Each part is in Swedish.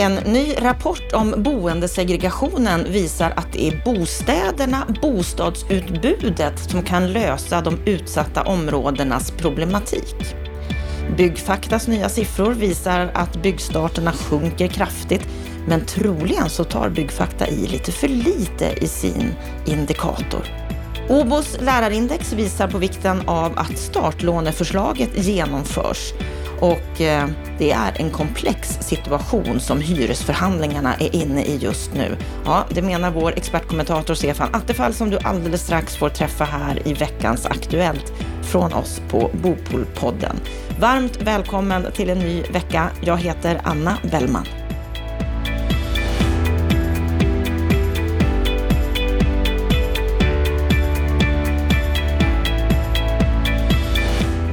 En ny rapport om boendesegregationen visar att det är bostäderna, bostadsutbudet som kan lösa de utsatta områdenas problematik. Byggfaktas nya siffror visar att byggstarterna sjunker kraftigt, men troligen så tar Byggfakta i lite för lite i sin indikator. OBOs lärarindex visar på vikten av att startlåneförslaget genomförs och eh, det är en komplex situation som hyresförhandlingarna är inne i just nu. Ja, det menar vår expertkommentator Stefan Attefall som du alldeles strax får träffa här i veckans Aktuellt från oss på Bopolpodden. Varmt välkommen till en ny vecka. Jag heter Anna Bellman.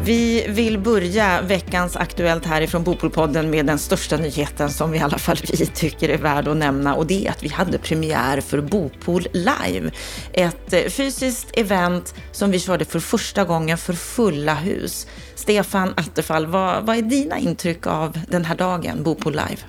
Vi vill börja veckans Aktuellt härifrån Bopolpodden med den största nyheten som i alla fall vi tycker är värd att nämna och det är att vi hade premiär för Bopol Live. Ett eh, fysiskt event som vi körde för första gången för fulla hus. Stefan Attefall, vad, vad är dina intryck av den här dagen, Bopol Live?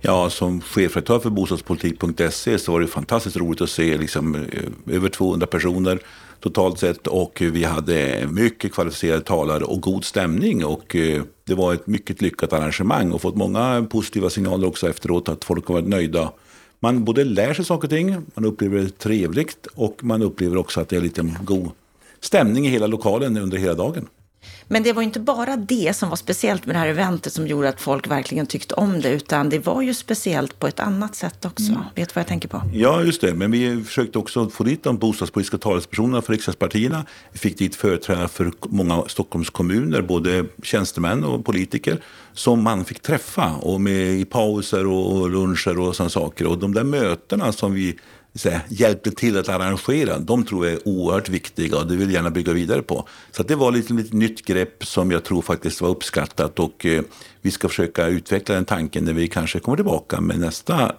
Ja, som chefredaktör för bostadspolitik.se så var det fantastiskt roligt att se liksom, eh, över 200 personer totalt sett och vi hade mycket kvalificerade talare och god stämning och eh, det var ett mycket lyckat arrangemang och fått många positiva signaler också efteråt att folk har varit nöjda. Man både lär sig saker och ting, man upplever det trevligt och man upplever också att det är lite god stämning i hela lokalen under hela dagen. Men det var inte bara det som var speciellt med det här eventet som gjorde att folk verkligen tyckte om det, utan det var ju speciellt på ett annat sätt också. Mm. Vet du vad jag tänker på? Ja, just det. Men vi försökte också få dit de bostadspolitiska talespersonerna för riksdagspartierna. Vi fick dit företrädare för många Stockholms kommuner, både tjänstemän och politiker, som man fick träffa och med i pauser och luncher och sådana saker. Och de där mötena som vi säga, hjälpte till att arrangera, de tror jag är oerhört viktiga och det vill jag gärna bygga vidare på. Så det var lite, lite nytt grepp som jag tror faktiskt var uppskattat och eh, vi ska försöka utveckla den tanken när vi kanske kommer tillbaka med nästa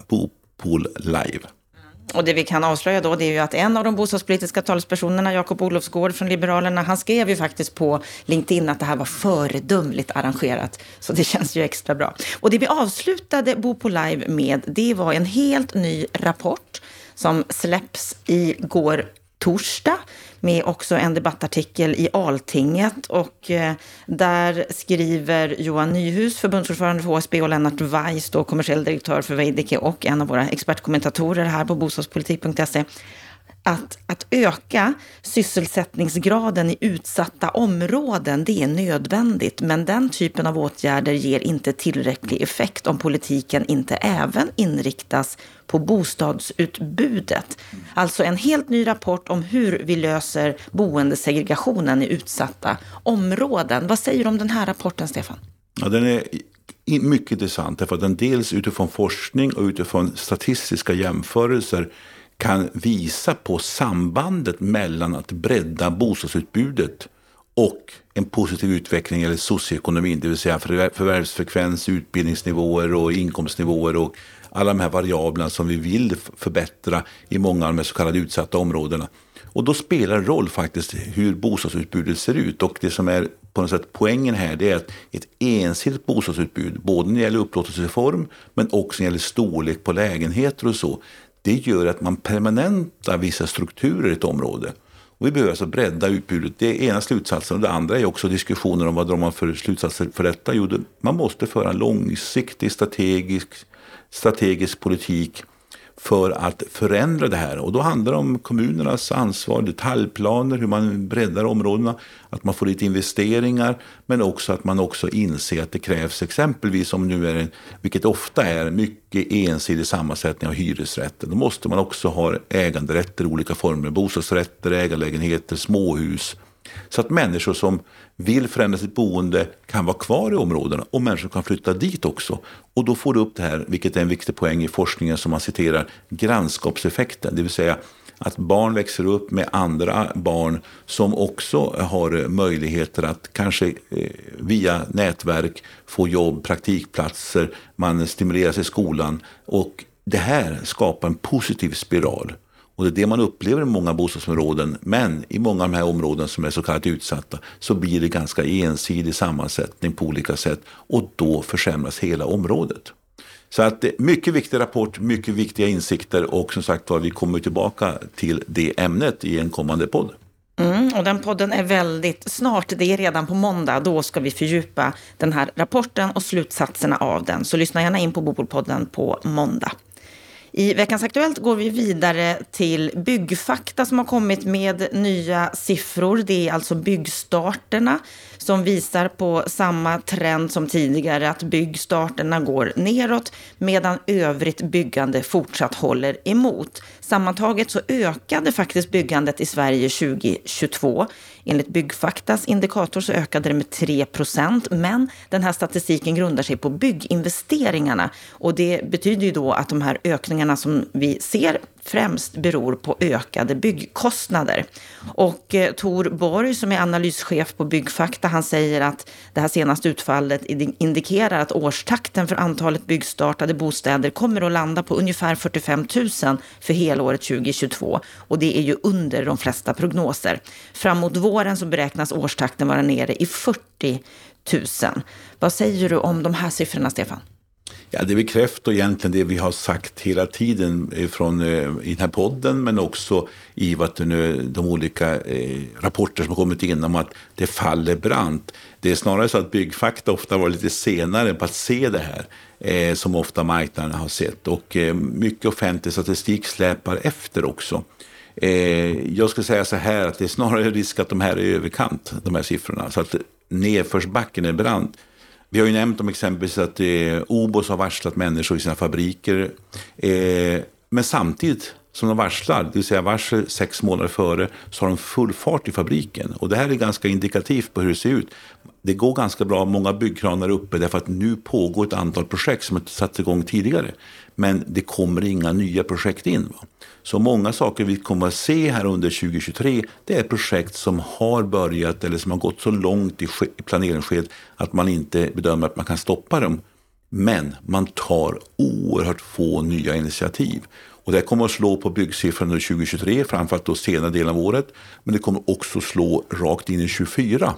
Pool Live. Mm. Och det vi kan avslöja då det är ju att en av de bostadspolitiska talespersonerna, Jakob Olofsgård från Liberalerna, han skrev ju faktiskt på LinkedIn att det här var föredömligt arrangerat. Så det känns ju extra bra. Och det vi avslutade Bo på Live med, det var en helt ny rapport som släpps igår torsdag med också en debattartikel i Altinget och eh, där skriver Johan Nyhus, förbundsordförande för HSB och Lennart Weiss, då kommersiell direktör för Veidekke och en av våra expertkommentatorer här på bostadspolitik.se att, att öka sysselsättningsgraden i utsatta områden, det är nödvändigt. Men den typen av åtgärder ger inte tillräcklig effekt om politiken inte även inriktas på bostadsutbudet. Alltså en helt ny rapport om hur vi löser boendesegregationen i utsatta områden. Vad säger du om den här rapporten, Stefan? Ja, den är mycket intressant, därför att den dels utifrån forskning och utifrån statistiska jämförelser kan visa på sambandet mellan att bredda bostadsutbudet och en positiv utveckling eller socioekonomin, det vill säga förvärvsfrekvens, utbildningsnivåer och inkomstnivåer och alla de här variablerna som vi vill förbättra i många av de så kallade utsatta områdena. Och då spelar det roll faktiskt hur bostadsutbudet ser ut och det som är på något sätt poängen här det är att ett ensidigt bostadsutbud, både när det gäller upplåtelseform men också när det gäller storlek på lägenheter och så, det gör att man permanentar vissa strukturer i ett område. Och vi behöver alltså bredda utbudet. Det är ena slutsatsen. Och det andra är också diskussioner om vad drar man för slutsatser för detta. Jo, man måste föra en långsiktig strategisk, strategisk politik för att förändra det här. Och då handlar det om kommunernas ansvar, detaljplaner, hur man breddar områdena, att man får lite investeringar, men också att man också inser att det krävs exempelvis om nu är det, vilket ofta är mycket ensidig sammansättning av hyresrätter. Då måste man också ha äganderätter i olika former, bostadsrätter, ägarlägenheter, småhus. Så att människor som vill förändra sitt boende kan vara kvar i områdena och människor kan flytta dit också. Och då får du upp det här, vilket är en viktig poäng i forskningen som man citerar, grannskapseffekten. Det vill säga att barn växer upp med andra barn som också har möjligheter att kanske eh, via nätverk få jobb, praktikplatser, man stimuleras i skolan. Och det här skapar en positiv spiral. Och det är det man upplever i många bostadsområden. Men i många av de här områdena som är så kallat utsatta så blir det ganska ensidig sammansättning på olika sätt. Och då försämras hela området. Så att mycket viktig rapport, mycket viktiga insikter och som sagt var, vi kommer tillbaka till det ämnet i en kommande podd. Mm, och den podden är väldigt snart, det är redan på måndag, då ska vi fördjupa den här rapporten och slutsatserna av den. Så lyssna gärna in på Bopolpodden på måndag. I veckans Aktuellt går vi vidare till Byggfakta som har kommit med nya siffror. Det är alltså byggstarterna som visar på samma trend som tidigare, att byggstarterna går neråt medan övrigt byggande fortsatt håller emot. Sammantaget så ökade faktiskt byggandet i Sverige 2022. Enligt Byggfaktas indikator så ökade det med 3 procent, men den här statistiken grundar sig på bygginvesteringarna och det betyder ju då att de här ökningarna som vi ser främst beror på ökade byggkostnader. Och eh, Tor Borg som är analyschef på Byggfakta, han säger att det här senaste utfallet indikerar att årstakten för antalet byggstartade bostäder kommer att landa på ungefär 45 000 för helåret 2022. Och det är ju under de flesta prognoser. Framåt våren så beräknas årstakten vara nere i 40 000. Vad säger du om de här siffrorna, Stefan? Ja, det bekräftar egentligen det vi har sagt hela tiden från, eh, i den här podden men också i vad nu, de olika eh, rapporter som har kommit in om att det faller brant. Det är snarare så att byggfakta ofta var lite senare på att se det här eh, som ofta marknaden har sett och eh, mycket offentlig statistik släpar efter också. Eh, jag skulle säga så här att det är snarare risk att de här är i överkant, de här siffrorna. Så att nedförsbacken är brant. Vi har ju nämnt om exempelvis att eh, Obos har varslat människor i sina fabriker. Eh, men samtidigt som de varslar, det vill säga varsel sex månader före, så har de full fart i fabriken. Och det här är ganska indikativt på hur det ser ut. Det går ganska bra, många byggkranar är uppe därför att nu pågår ett antal projekt som har satts igång tidigare. Men det kommer inga nya projekt in. Va? Så många saker vi kommer att se här under 2023 det är projekt som har börjat eller som har gått så långt i planeringsskedet att man inte bedömer att man kan stoppa dem. Men man tar oerhört få nya initiativ. Och det kommer att slå på byggsiffran under 2023, framförallt då senare delen av året. Men det kommer också slå rakt in i 2024.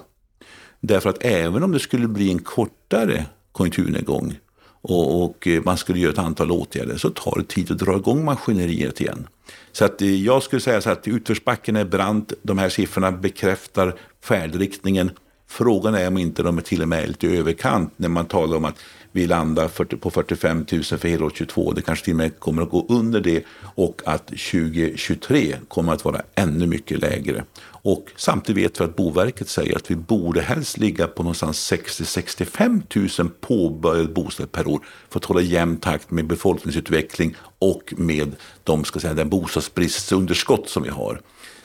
Därför att även om det skulle bli en kortare konjunkturnedgång och, och, eh, man skulle göra ett antal åtgärder så tar det tid att dra igång maskineriet igen. Så att eh, jag skulle säga så att utförsbacken är brant. De här siffrorna bekräftar färdriktningen. Frågan är om inte de är till och med lite överkant när man talar om att vi landar på 45 000 för hela år 2022. Det kanske till och med kommer att gå under det och att 2023 kommer att vara ännu mycket lägre. Och samtidigt vet vi att Boverket säger att vi borde helst ligga på någonstans 60-65 000 påbörjade bostäder per år för att hålla jämn takt med befolkningsutveckling och med de, ska säga, den bostadsbristunderskott som vi har.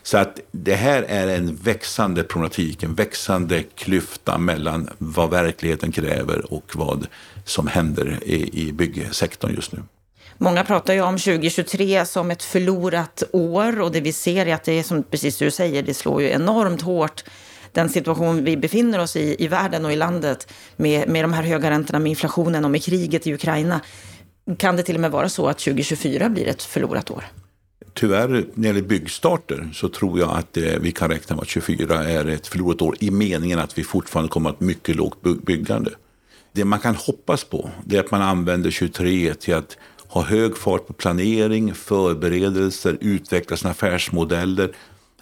Så att det här är en växande problematik, en växande klyfta mellan vad verkligheten kräver och vad som händer i, i byggsektorn just nu. Många pratar ju om 2023 som ett förlorat år och det vi ser är att det är som precis du säger, det slår ju enormt hårt den situation vi befinner oss i, i världen och i landet med, med de här höga räntorna, med inflationen och med kriget i Ukraina. Kan det till och med vara så att 2024 blir ett förlorat år? Tyvärr, när det gäller byggstarter så tror jag att eh, vi kan räkna med att 2024 är ett förlorat år i meningen att vi fortfarande kommer att ha ett mycket lågt byggande. Det man kan hoppas på är att man använder 23 till att ha hög fart på planering, förberedelser, utveckla sina affärsmodeller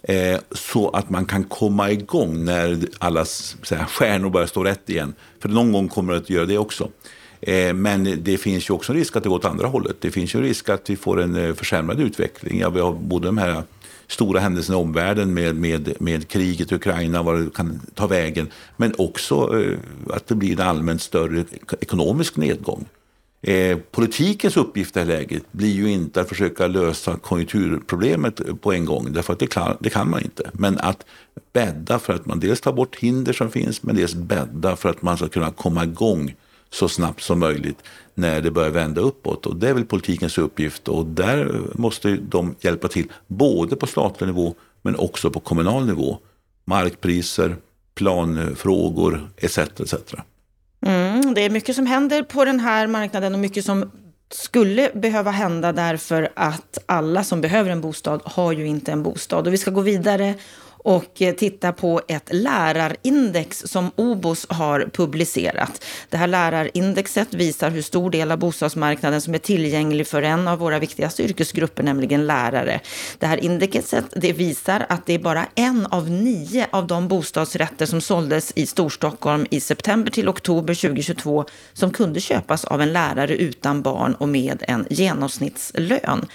eh, så att man kan komma igång när alla här, stjärnor börjar stå rätt igen. För någon gång kommer det att göra det också. Eh, men det finns ju också en risk att det går åt andra hållet. Det finns ju en risk att vi får en eh, försämrad utveckling. Ja, vi har både de här stora händelserna i omvärlden med, med, med kriget i Ukraina, var det kan ta vägen, men också eh, att det blir en allmänt större ekonomisk nedgång. Eh, politikens uppgift i det här läget blir ju inte att försöka lösa konjunkturproblemet på en gång, därför att det, klar, det kan man inte. Men att bädda för att man dels tar bort hinder som finns, men dels bädda för att man ska kunna komma igång så snabbt som möjligt när det börjar vända uppåt. Och det är väl politikens uppgift och där måste de hjälpa till, både på statlig nivå men också på kommunal nivå. Markpriser, planfrågor etc. etc. Mm, det är mycket som händer på den här marknaden och mycket som skulle behöva hända därför att alla som behöver en bostad har ju inte en bostad. Och vi ska gå vidare och eh, titta på ett lärarindex som OBOS har publicerat. Det här lärarindexet visar hur stor del av bostadsmarknaden som är tillgänglig för en av våra viktigaste yrkesgrupper, nämligen lärare. Det här indexet det visar att det är bara en av nio av de bostadsrätter som såldes i Storstockholm i september till oktober 2022 som kunde köpas av en lärare utan barn och med en genomsnittslön.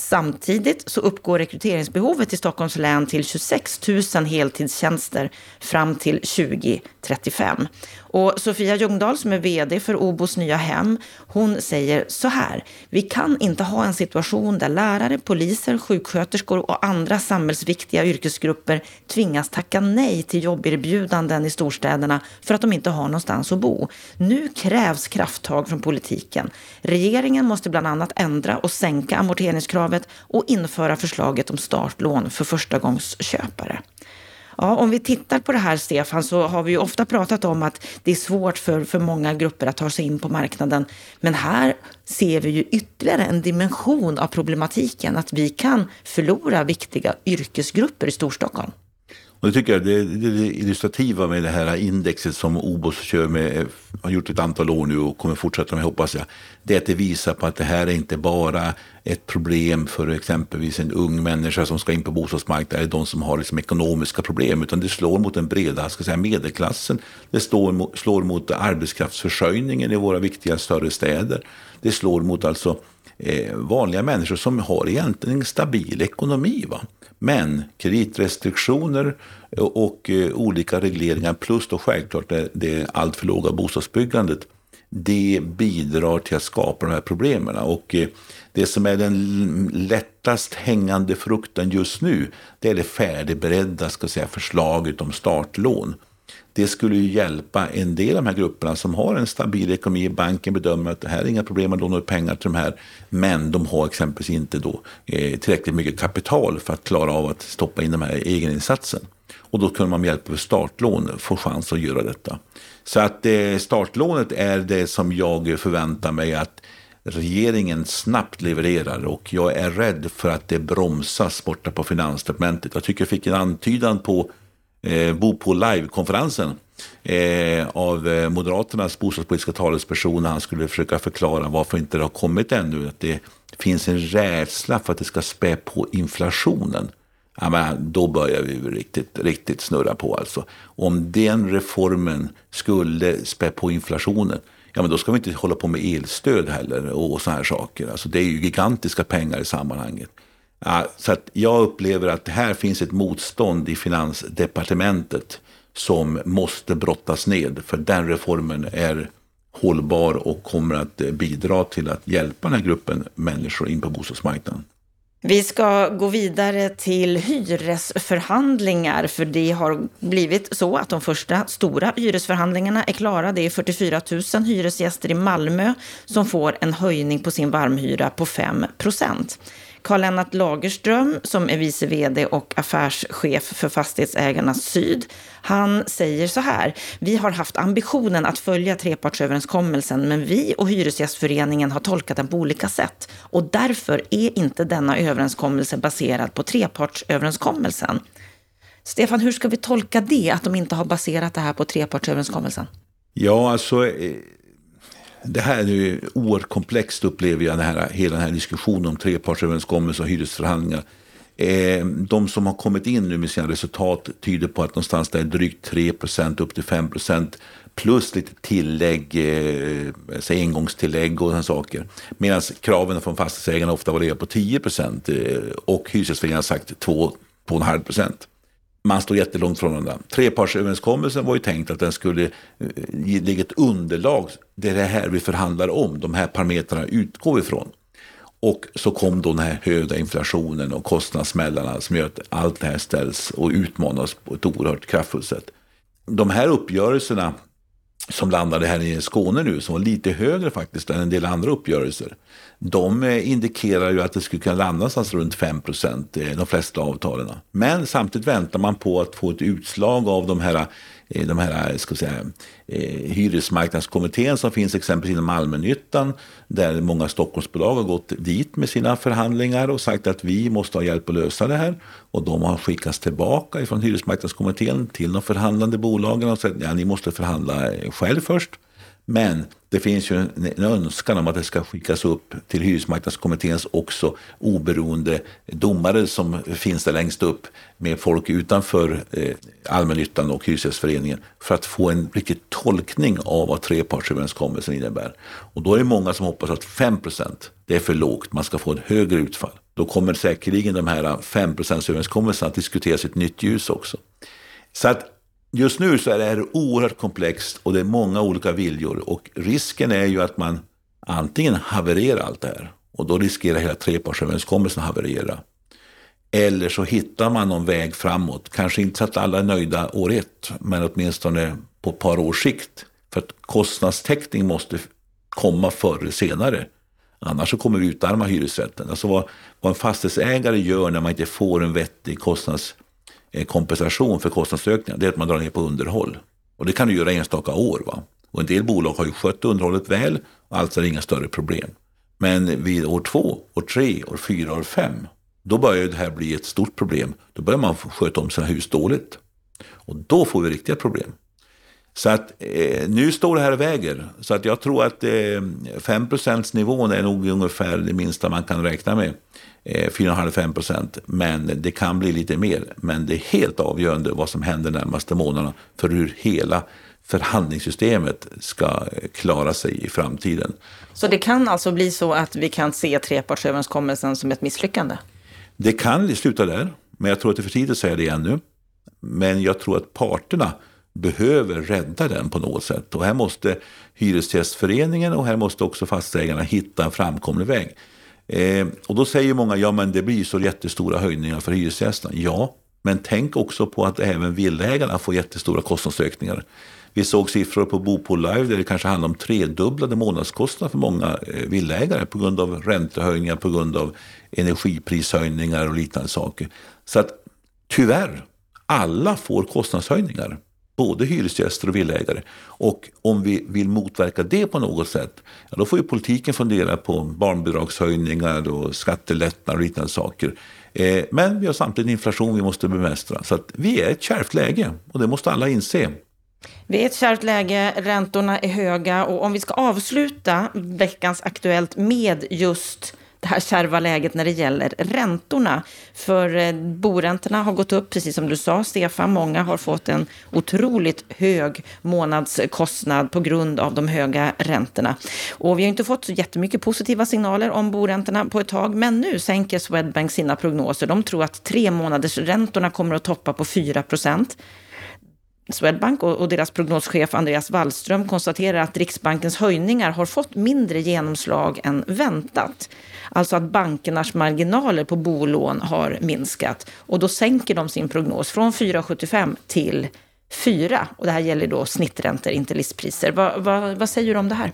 Samtidigt så uppgår rekryteringsbehovet i Stockholms län till 26 000 heltidstjänster fram till 2035. Och Sofia Ljungdahl som är vd för Obos nya hem, hon säger så här. Vi kan inte ha en situation där lärare, poliser, sjuksköterskor och andra samhällsviktiga yrkesgrupper tvingas tacka nej till jobberbjudanden i storstäderna för att de inte har någonstans att bo. Nu krävs krafttag från politiken. Regeringen måste bland annat ändra och sänka kravet och införa förslaget om startlån för förstagångsköpare. Ja, om vi tittar på det här, Stefan, så har vi ju ofta pratat om att det är svårt för, för många grupper att ta sig in på marknaden. Men här ser vi ju ytterligare en dimension av problematiken, att vi kan förlora viktiga yrkesgrupper i Storstockholm. Och det tycker jag det, det, det illustrativa med det här indexet som OBOS kör med, eh, har gjort ett antal år nu och kommer fortsätta med hoppas jag. Det är att det visar på att det här är inte bara ett problem för exempelvis en ung människa som ska in på bostadsmarknaden eller de som har liksom ekonomiska problem utan det slår mot den breda ska säga, medelklassen. Det slår, slår mot arbetskraftsförsörjningen i våra viktiga större städer. Det slår mot alltså eh, vanliga människor som har egentligen en stabil ekonomi. Va? Men kreditrestriktioner och eh, olika regleringar plus då självklart det, det alltför låga bostadsbyggandet det bidrar till att skapa de här problemen. Och eh, det som är den lättast hängande frukten just nu det är det färdigberedda ska säga, förslaget om startlån. Det skulle ju hjälpa en del av de här grupperna som har en stabil ekonomi. Banken bedömer att det här är inga problem att låna ut pengar till de här. Men de har exempelvis inte då eh, tillräckligt mycket kapital för att klara av att stoppa in de här egeninsatsen. Och då kunde man med hjälp av startlån få chans att göra detta. Så att eh, startlånet är det som jag förväntar mig att regeringen snabbt levererar och jag är rädd för att det bromsas borta på Finansdepartementet. Jag tycker jag fick en antydan på eh, Bo på live-konferensen eh, av eh, Moderaternas bostadspolitiska talesperson när han skulle försöka förklara varför inte det har kommit ännu. Att det finns en rädsla för att det ska spä på inflationen. Ja, men då börjar vi riktigt, riktigt snurra på alltså. Om den reformen skulle spä på inflationen, ja men då ska vi inte hålla på med elstöd heller och, och sådana här saker. Alltså det är ju gigantiska pengar i sammanhanget. Ja, så att jag upplever att här finns ett motstånd i finansdepartementet som måste brottas ned. För den reformen är hållbar och kommer att bidra till att hjälpa den här gruppen människor in på bostadsmarknaden. Vi ska gå vidare till hyresförhandlingar, för det har blivit så att de första stora hyresförhandlingarna är klara. Det är 44 000 hyresgäster i Malmö som får en höjning på sin varmhyra på 5 procent. Karl-Lennart Lagerström, som är vice vd och affärschef för Fastighetsägarna Syd, han säger så här. Vi har haft ambitionen att följa trepartsöverenskommelsen, men vi och Hyresgästföreningen har tolkat den på olika sätt. Och därför är inte denna överenskommelse baserad på trepartsöverenskommelsen. Stefan, hur ska vi tolka det, att de inte har baserat det här på trepartsöverenskommelsen? Ja, alltså eh, det här är ju oerhört komplext upplever jag, den här, hela den här diskussionen om trepartsöverenskommelse och hyresförhandlingar. Eh, de som har kommit in nu med sina resultat tyder på att någonstans där drygt 3% upp till 5 plus lite tillägg, eh, engångstillägg och sådana saker. Medan kraven från fastighetsägarna ofta var på 10 eh, och Hyresgästföreningen har sagt 2-2,5 procent man står jättelångt från varandra. Trepartsöverenskommelsen var ju tänkt att den skulle eh, lägga ett underlag. Det är det här vi förhandlar om. De här parametrarna utgår vi ifrån. Och så kom då den här höga inflationen och kostnadssmällarna som gör att allt det här ställs och utmanas på ett oerhört kraftfullt sätt. De här uppgörelserna som landade här i Skåne nu, som var lite högre faktiskt än en del andra uppgörelser. De eh, indikerar ju att det skulle kunna landa någonstans runt 5 procent, eh, de flesta avtalen. Men samtidigt väntar man på att få ett utslag av de här Eh, de här eh, ska säga, eh, hyresmarknadskommittén som finns exempelvis inom allmännyttan där många Stockholmsbolag har gått dit med sina förhandlingar och sagt att vi måste ha hjälp att lösa det här. Och de har skickats tillbaka från hyresmarknadskommittén till de förhandlande bolagen och sagt att ja, ni måste förhandla själv först. Men det finns ju en önskan om att det ska skickas upp till hyresmarknadskommitténs också oberoende domare som finns där längst upp med folk utanför eh, allmännyttan och Hyresgästföreningen för att få en riktig tolkning av vad trepartsöverenskommelsen innebär. Och då är det många som hoppas att 5% det är för lågt, man ska få ett högre utfall. Då kommer säkerligen de här 5 överenskommelserna att diskuteras i ett nytt ljus också. Så att just nu så är det här oerhört komplext och det är många olika viljor. Och risken är ju att man antingen havererar allt det här och då riskerar hela trepartsöverenskommelsen att haverera. Eller så hittar man någon väg framåt. Kanske inte så att alla är nöjda år ett, men åtminstone på ett par års sikt. För att kostnadstäckning måste komma förr eller senare. Annars så kommer vi utarma hyresrätten. Alltså vad, vad en fastighetsägare gör när man inte får en vettig kostnadstäckning Eh, kompensation för kostnadsökningar, det är att man drar ner på underhåll. Och det kan du göra enstaka år. Va? Och en del bolag har ju skött underhållet väl, alltså är det inga större problem. Men vid år två, år tre, år fyra, år fem, då börjar det här bli ett stort problem. Då börjar man sköta om sina hus dåligt. Och då får vi riktiga problem. Så att eh, nu står det här och väger. Så att jag tror att eh, 5 nivån är nog ungefär det minsta man kan räkna med. 4,5-5 eh, procent. Men det kan bli lite mer. Men det är helt avgörande vad som händer de närmaste månaderna för hur hela förhandlingssystemet ska klara sig i framtiden. Så det kan alltså bli så att vi kan se trepartsöverenskommelsen som ett misslyckande? Det kan sluta där, men jag tror att det är för tidigt att säga det ännu. Men jag tror att parterna behöver rädda den på något sätt. Och här måste Hyresgästföreningen och här måste också fastighetsägarna hitta en framkomlig väg. Eh, och då säger många, ja men det blir så jättestora höjningar för hyresgästerna. Ja, men tänk också på att även villaägarna får jättestora kostnadsökningar. Vi såg siffror på Bopol Live där det kanske handlar om tredubblade månadskostnader för många villägare villaägare på grund av räntehöjningar, på grund av energiprishöjningar och liknande saker. Så att tyvärr, alla får kostnadshöjningar både hyresgäster och villaägare. Och om vi vill motverka det på något sätt, ja, då får ju politiken fundera på barnbidragshöjningar och skattelättnader och liknande saker. Eh, men vi har samtidigt inflation vi måste bemästra. Så att vi är i ett kärvt läge och det måste alla inse. Vi är i ett kärvt läge, räntorna är höga och om vi ska avsluta veckans Aktuellt med just det här kärva läget när det gäller räntorna. För eh, boräntorna har gått upp, precis som du sa, Stefan. Många har fått en otroligt hög månadskostnad på grund av de höga räntorna. Och vi har inte fått så jättemycket positiva signaler om boräntorna på ett tag, men nu sänker Swedbank sina prognoser. De tror att tre månaders räntorna kommer att toppa på 4 procent. Swedbank och, deras prognoschef Andreas Wallström konstaterar att Riksbankens höjningar har fått mindre genomslag än väntat. Alltså att bankernas marginaler på bolån har minskat. Och då sänker de sin prognos från 4,75 till 4. Och det här gäller då snitträntor, inte listpriser. Vad, va, vad säger du om det här?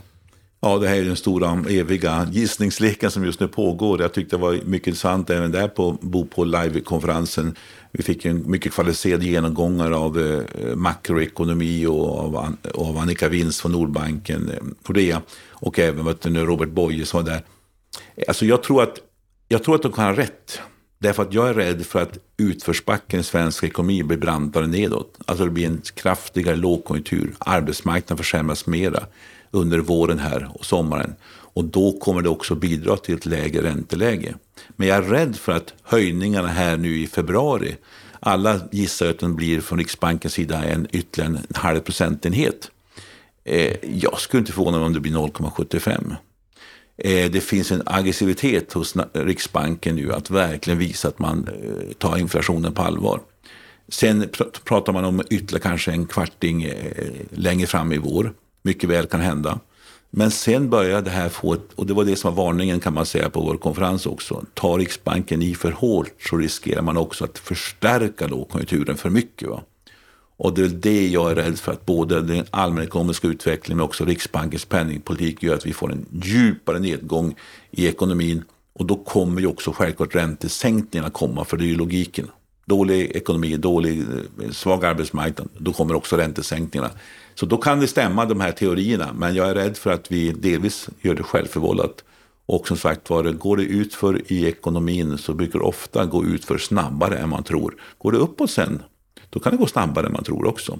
Ja, det här är den stora eviga gissningsleken som just nu pågår. Jag tyckte det var mycket intressant även där på Bo live-konferensen. Vi fick en mycket kvalificerad genomgångar av eh, makroekonomi och av, av Annika Winst från Nordbanken, eh, Nordea och även vet du, Robert Boye som var där. Alltså jag tror att, jag tror att de kan ha rätt. Därför att jag är rädd för att utförsbacken i svensk ekonomi blir brantare nedåt. Alltså det blir en kraftigare lågkonjunktur. Arbetsmarknaden försämras mera under våren här och sommaren. Och då kommer det också bidra till ett lägre ränteläge. Men jag är rädd för att höjningarna här nu i februari, alla gissar att den blir från Riksbankens sida en ytterligare en halv procentenhet. Eh, jag skulle inte förvåna mig om det blir 0,75. Eh, det finns en aggressivitet hos Riksbanken nu att verkligen visa att man eh, tar inflationen på allvar. Sen pratar man om ytterligare kanske en kvarting eh, längre fram i vår. Mycket väl kan hända. Men sen började det här få, ett, och det var det som var varningen kan man säga på vår konferens också. Tar Riksbanken i för hårt så riskerar man också att förstärka lågkonjunkturen för mycket. Va? Och det är det jag är rädd för att både den allmänekonomiska utvecklingen men också Riksbankens penningpolitik gör att vi får en djupare nedgång i ekonomin. Och då kommer ju också självklart räntesänkningarna komma, för det är ju logiken. dålig ekonomi, dålig, eh, svag arbetsmarknad, då kommer också räntesänkningarna. Så då kan det stämma de här teorierna, men jag är rädd för att vi delvis gör det självförvållat. Och som sagt var, går det ut för i ekonomin så brukar det ofta gå ut för snabbare än man tror. Går det uppåt sen, då kan det gå snabbare än man tror också.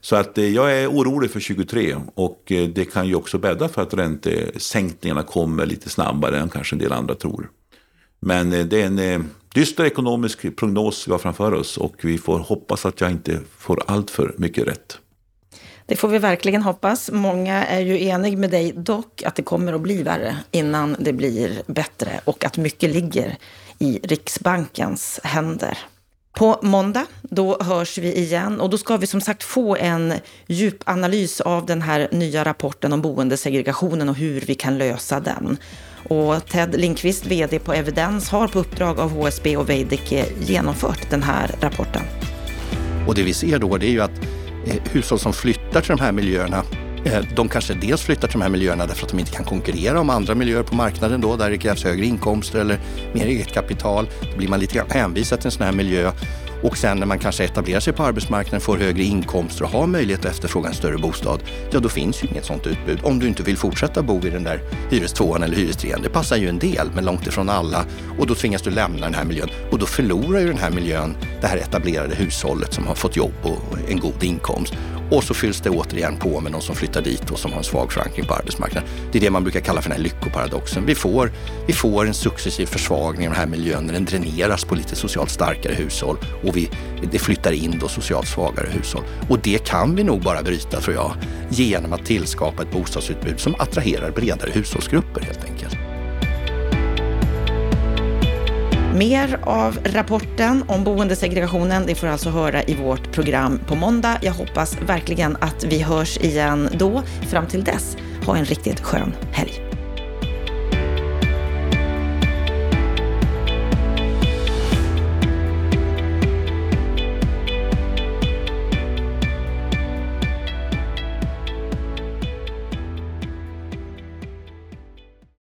Så att eh, jag är orolig för 23 och eh, det kan ju också bädda för att räntesänkningarna kommer lite snabbare än kanske en del andra tror. Men eh, det är en dyster ekonomisk prognos vi har framför oss och vi får hoppas att jag inte får allt för mycket rätt. Det får vi verkligen hoppas. Många är ju eniga med dig dock att det kommer att bli värre innan det blir bättre och att mycket ligger i Riksbankens händer. På måndag, då hörs vi igen och då ska vi som sagt få en djupanalys av den här nya rapporten om boendesegregationen och hur vi kan lösa den. Och Ted Lindqvist, VD på Evidens, har på uppdrag av HSB och Veidekke genomfört den här rapporten. Och det vi ser då det är ju att Eh, hushåll som flyttar till de här miljöerna eh, de kanske dels flyttar till de här miljöerna därför att de inte kan konkurrera om andra miljöer på marknaden då, där det krävs högre inkomster eller mer eget kapital. Då blir man lite grann hänvisad till en sån här miljö. Och sen när man kanske etablerar sig på arbetsmarknaden, får högre inkomster och har möjlighet att efterfråga en större bostad, ja då finns ju inget sånt utbud. Om du inte vill fortsätta bo i den där hyrestvåan eller hyrestrean. Det passar ju en del, men långt ifrån alla. Och då tvingas du lämna den här miljön. Och då förlorar ju den här miljön det här etablerade hushållet som har fått jobb och en god inkomst. Och så fylls det återigen på med någon som flyttar dit och som har en svag förankring på arbetsmarknaden. Det är det man brukar kalla för den här lyckoparadoxen. Vi får, vi får en successiv försvagning av den här miljön när den dräneras på lite socialt starkare hushåll och vi, det flyttar in då socialt svagare hushåll. Och det kan vi nog bara bryta tror jag genom att tillskapa ett bostadsutbud som attraherar bredare hushållsgrupper helt enkelt. Mer av rapporten om boendesegregationen det får alltså höra i vårt program på måndag. Jag hoppas verkligen att vi hörs igen då. Fram till dess, ha en riktigt skön helg.